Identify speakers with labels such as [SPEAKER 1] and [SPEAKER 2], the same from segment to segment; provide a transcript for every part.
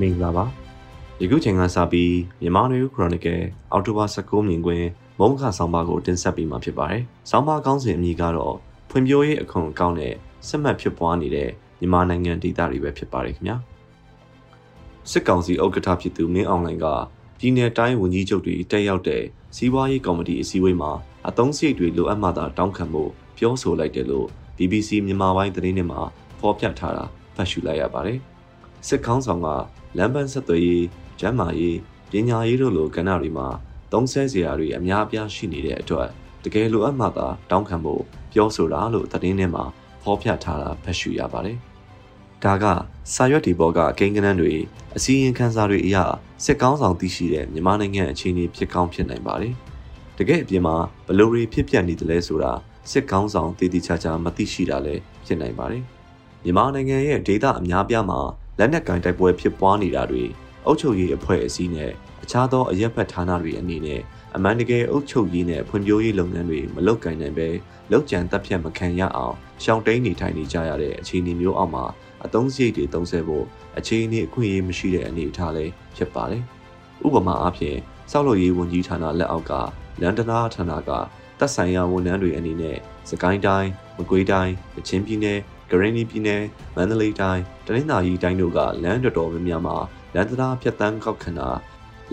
[SPEAKER 1] မင်္ဂလာပါယခုချိန်ကစပြီးမြန်မာနေခရိုနီကယ်အောက်တိုဘာ19မြင်ကွင်းမုံခဆောင်းပါးကိုတင်ဆက်ပေးမှာဖြစ်ပါတယ်။ဆောင်းပါးကောင်းစဉ်အမည်ကတော့ဖွံ့ဖြိုးရေးအခွန်အကောင့်နဲ့ဆက်မှတ်ဖြစ်ပွားနေတဲ့မြန်မာနိုင်ငံဒေသတွေပဲဖြစ်ပါတယ်ခင်ဗျာ။စစ်ကောင်စီဥက္ကဋ္ဌဖြစ်သူမင်းအောင်လှိုင်ကပြည်내တိုင်းဝန်ကြီးချုပ်တွေတက်ရောက်တဲ့စီးပွားရေးကော်မတီအစည်းအဝေးမှာအသုံးစရိတ်တွေလိုအပ်မှသာတောင်းခံဖို့ပြောဆိုလိုက်တယ်လို့ BBC မြန်မာပိုင်းသတင်းထဲမှာဖော်ပြထားတာဖတ်ရှုလိုက်ရပါတယ်။ စစ်ကောင်းဆောင်ကလမ်းပန်းဆက်သွယ်ရေး၊ကျန်းမာရေး၊ပညာရေးတို့လိုကဏ္ဍတွေမှာသုံးဆဲစရာတွေအများအပြားရှိနေတဲ့အတွက်တကယ်လိုအပ်မှသာတောင်းခံဖို့ပြောဆိုတာလို့သတင်းထဲမှာဖော်ပြထားတာဖတ်ရှုရပါတယ်။ဒါကစာရွက်ဒီဘောကကိန်းကနန်းတွေအစည်းအဝေးခန်းစာတွေအရစစ်ကောင်းဆောင်သိရှိတဲ့မြန်မာနိုင်ငံအခြေအနေဖြစ်ကောင်းဖြစ်နိုင်ပါတယ်။တကယ်အပြင်မှာဘလို့တွေဖြစ်ပျက်နေတယ်လဲဆိုတာစစ်ကောင်းဆောင်တည်တည်ချာချာမသိရှိတာလည်းဖြစ်နိုင်ပါတယ်။မြန်မာနိုင်ငံရဲ့ဒေသအများပြားမှာ လက်နက်ကင်တိုက်ပွဲဖြစ်ပွားနေတာတွေအုပ်ချုပ်ရေးအဖွဲ့အစည်းနဲ့အခြားသောအရက်ဖက်ဌာနတွေအနေနဲ့အမှန်တကယ်အုပ်ချုပ်ရေးနဲ့ဖွံ့ဖြိုးရေးလုပ်ငန်းတွေမလုပ်ကင်နိုင်ပဲလောက်ကျန်တပ်ဖြတ်မခံရအောင်ရှောင်တိန်နေထိုင်နေကြရတဲ့အခြေအနေမျိုးအောက်မှာအသုံးစရိတ်တွေသုံးဆဖို့အခြေအနေအခွင့်အရေးမရှိတဲ့အနေအထားလေးဖြစ်ပါတယ်။ဥပမာအားဖြင့်စောက်လို့ရေးဝန်ကြီးဌာနလက်အောက်ကလန်ဒနာဌာနကတပ်ဆိုင်ရာဝန်ထမ်းတွေအနေနဲ့စကိုင်းတိုင်း၊မကွေးတိုင်း၊ချင်းပြည်နယ်၊ ကရင်ပြည်နယ်၊မန္တလေးတိုင်း၊တနင်္သာရီတိုင်းတို့ကလမ်းတော်တော်များများမှာလမ်းတရားဖြတ်တန်းကောက်ခံတာ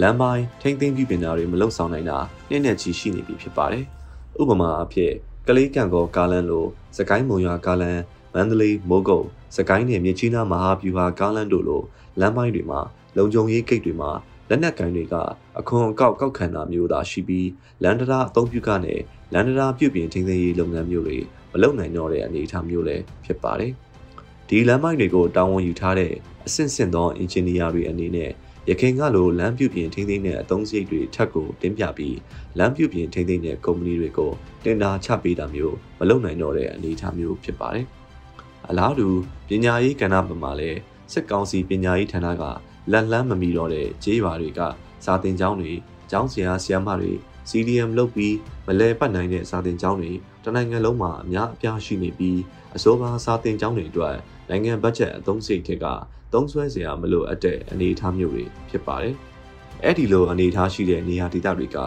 [SPEAKER 1] လမ်းပိုင်းထိမ့်သိမ်းပြုပြင်တာတွေမလုပ်ဆောင်နိုင်တာနှစ်နဲ့ချီရှိနေပြီဖြစ်ပါတယ်။ဥပမာအဖြစ်ကလေးကံကောကားလန်းလိုစကိုင်းမုံရွာကားလန်းမန္တလေးမိုးကုတ်စကိုင်းနယ်မြကြီးနားမဟာဗျူဟာကားလန်းတို့လိုလမ်းပိုင်းတွေမှာလုံခြုံရေးဂိတ်တွေမှာ လက်နက်ကန်တွေကအခွန်အကောက်ကောက်ခံတာမျိုးသာရှိပြီးလန်ဒရာအသုံးပြုကနေလန်ဒရာပြုပြင်ထိန်းသိမ်းရေးလုပ်ငန်းမျိုးတွေမလုပ်နိုင်တော့တဲ့အနေအထားမျိုးလည်းဖြစ်ပါတယ်။ဒီလမ်းမိုက်တွေကိုတာဝန်ယူထားတဲ့အဆင့်ဆင့်သောအင်ဂျင်နီယာတွေအနေနဲ့ရခိုင်ကလိုလမ်းပြုပြင်ထိန်းသိမ်းတဲ့အသုံးစရိတ်တွေထပ်ကိုတင်ပြပြီးလမ်းပြုပြင်ထိန်းသိမ်းတဲ့ကုမ္ပဏီတွေကိုတင်ဒါချပေးတာမျိုးမလုပ်နိုင်တော့တဲ့အနေအထားမျိုးဖြစ်ပါတယ်။အလားတူပညာရေးကဏ္ဍမှာလည်းစစ်ကောင်စီပညာရေးဌာနက လက်လန်းမမီတော့တဲ့ဂျေးရွာတွေကစာသင်ကျောင်းတွေကျောင်းဆရာဆရာမတွေ CDM လုပ်ပြီးမလဲပတ်နိုင်တဲ့စာသင်ကျောင်းတွေတနိုင်ငံလုံးမှာအများအပြားရှိနေပြီးအစိုးရစာသင်ကျောင်းတွေအတွက်နိုင်ငံဘတ်ဂျက်အသုံးစရိတ်ထက်ကသုံးဆွဲစရာမလိုအပ်တဲ့အနေအထားမျိုးတွေဖြစ်ပါတယ်။အဲ့ဒီလိုအနေအထားရှိတဲ့နေရာဒေသတွေက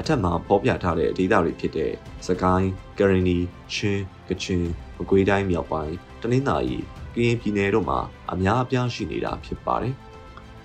[SPEAKER 1] အထက်မှာဖော်ပြထားတဲ့ဒေသတွေဖြစ်တဲ့စကိုင်း၊ကရင်နီ၊ချင်း၊ကချင်၊မကွေးတိုင်းမြောက်ပိုင်းတနင်္သာရီကရင်ပြည်နယ်တို့မှာအများအပြားရှိနေတာဖြစ်ပါတယ်။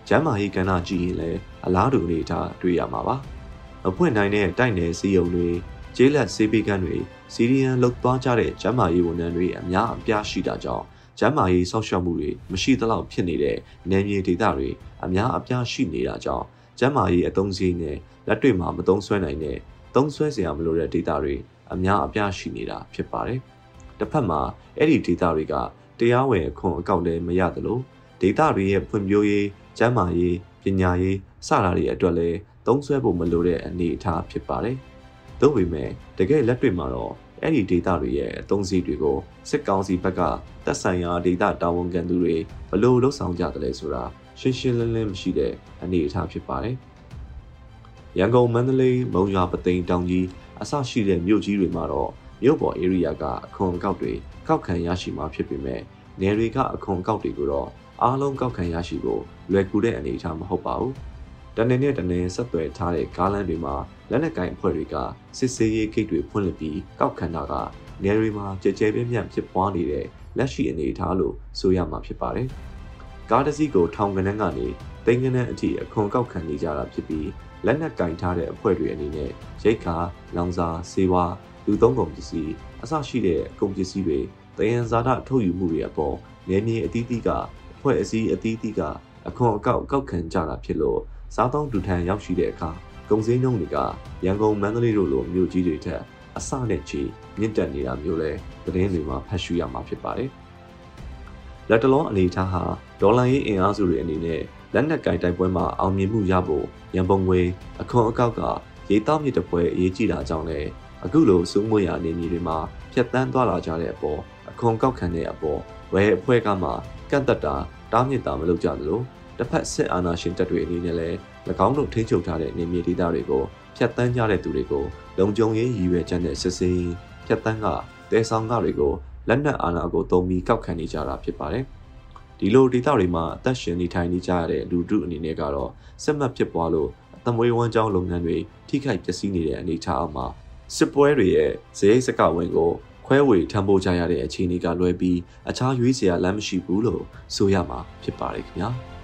[SPEAKER 1] ကျမ်းမာရေးကဏ္ဍကြည့်ရင်လည်းအလားတူအနေအထားတွေ့ရမှာပါ။မဖွင့်နိုင်တဲ့တိုက်နယ်စီယုံတွေကျေးလက်ဆေးပေးကန်းတွေစီရီယန်လှုပ်သွားကြတဲ့ကျမ်းမာရေးဝန်ထမ်းတွေအများအပြားရှိတာကြောင့်ကျမ်းမာရေးဆောက်ရှောက်မှုတွေမရှိသလောက်ဖြစ်နေတဲ့နယ်မြေဒေသတွေအများအပြားရှိနေတာကြောင့်ကျမ်းမာရေးအသုံးစရိတ်နဲ့လက်တွေ့မှာမသုံးဆွဲနိုင်တဲ့သုံးဆွဲစရာမလိုတဲ့ဒေသတွေအများအပြားရှိနေတာဖြစ်ပါတယ်။တစ်ဖက်မှာအဲ့ဒီဒေသတွေကတရားဝင်အခွန်အကောက်လည်းမရသလိုဒေသတွေရဲ့ဖွံ့ဖြိုးရေး ကျန်းမာရေးပညာရေးစတာတွေအတွက်လည်းသုံးစွဲဖို့မလိုတဲ့အနေအထားဖြစ်ပါတယ်။သို့ပေမဲ့တကယ်လက်တွေ့မှာတော့အဲ့ဒီဒေတာတွေရဲ့အသုံးစည်းတွေကိုစစ်ကောင်စီဘက်ကတပ်ဆိုင်ရာဒေတာတာဝန်ခံသူတွေဘလို့လှုပ်ဆောင်ကြတယ်လဲဆိုတာရှင်းရှင်းလင်းလင်းမရှိတဲ့အနေအထားဖြစ်ပါတယ်။ရန်ကုန်မန္တလေးမုံရွာပသိမ်တောင်ကြီးအစရှိတဲ့မြို့ကြီးတွေမှာတော့မြို့ပေါ် area ကအခွန်အကောက်တွေကောက်ခံရရှိမှာဖြစ်ပေမဲ့နယ်တွေကအခွန်အကောက်တွေကိုတော့ အားလုံးကောက်ခံရရှိဖို့လွယ်ကူတဲ့အနေအထားမဟုတ်ပါဘူး။တနေ့နဲ့တနေ့ဆက်သွယ်ထားတဲ့ကားလမ်းတွေမှာလက်နက်ကင်အဖွဲ့တွေကစစ်ဆေးရေးဂိတ်တွေဖွင့်လှစ်ပြီးကောက်ခံတာကနယ်တွေမှာကြဲကြဲပြန့်ပြန့်ဖြစ်ပွားနေတဲ့လက်ရှိအနေအထားလို့ဆိုရမှာဖြစ်ပါတယ်။ကားတစ်စီးကိုထောင်ကနန်းကနေတိန်ကနန်းအထိအခွန်ကောက်ခံနေကြတာဖြစ်ပြီးလက်နက်ကင်ထားတဲ့အဖွဲ့တွေအနေနဲ့ရိတ်ခါလောင်စာစေဝါလူသုံးကုန်ပစ္စည်းအစရှိတဲ့အကုန်ပစ္စည်းတွေတယံဇာတထုတ်ယူမှုတွေအပေါ်နေမြေအသီးသီးက အဖွဲ့အစည်းအသီးသီးကအခွန်အကောက်ကောက်ခံကြတာဖြစ်လို့စားသုံးလူထံရောက်ရှိတဲ့အခါကုန်စည်နှုန်းတွေကရန်ကုန်မန္တလေးတို့လိုမြို့ကြီးတွေထက်အဆနဲ့ချီမြင့်တက်နေတာမျိုးလဲသတင်းတွေမှာဖတ်ရှုရမှာဖြစ်ပါတယ်။လက်တလုံးအနေထားဟာဒေါ်လာရေးအင်အားစုတွေအနေနဲ့လက်နက်ကင်တိုက်ပွဲမှာအောင်မြင်မှုရဖို့ရန်ပုံငွေအခွန်အကောက်ကရေတောက်မြစ်တပွဲအရေးကြီးတာကြောင့်လည်း အခုလိုစုမွေရနေမြေတွေမှာဖြတ်တန်းသွားလာကြတဲ့အပေါ်အခွန်ကောက်ခံတဲ့အပေါ်ဝယ်အဖွဲ့ကမှကန့်သက်တာတားမြစ်တာမလုပ်ကြသလိုတစ်ဖက်စစ်အာဏာရှင်တပ်တွေအနေနဲ့လည်း၎င်းတို့ထိန်းချုပ်ထားတဲ့နေမြေဒေသတွေကိုဖျက်ဆီးကြတဲ့သူတွေကိုလုံခြုံရေးရည်ရွယ်ချက်နဲ့စစ်ဆေးဖျက်ဆီးကတဲဆောင်ကတွေကိုလက်နက်အာဏာကိုသုံးပြီးကောက်ခံနေကြတာဖြစ်ပါတယ်။ဒီလိုဒေသတွေမှာအသက်ရှင်နေထိုင်နေကြရတဲ့လူထုအနေနဲ့ကတော့စစ်မှတ်ဖြစ်ပွားလို့အသမွေးဝမ်းကြောင်းလုပ်ငန်းတွေထိခိုက်ပျက်စီးနေတဲ့အနေအထားအောက်မှာ စစ်ပွဲတွေရဲ့ဇေယိစကဝင်ကိုခွဲဝေထမ်းပိုးကြရတဲ့အခြေအနေကလွဲပြီးအခြားရွေးစရာလမ်းမရှိဘူးလို့ဆိုရမှာဖြစ်ပါတယ်ခင်ဗျာ။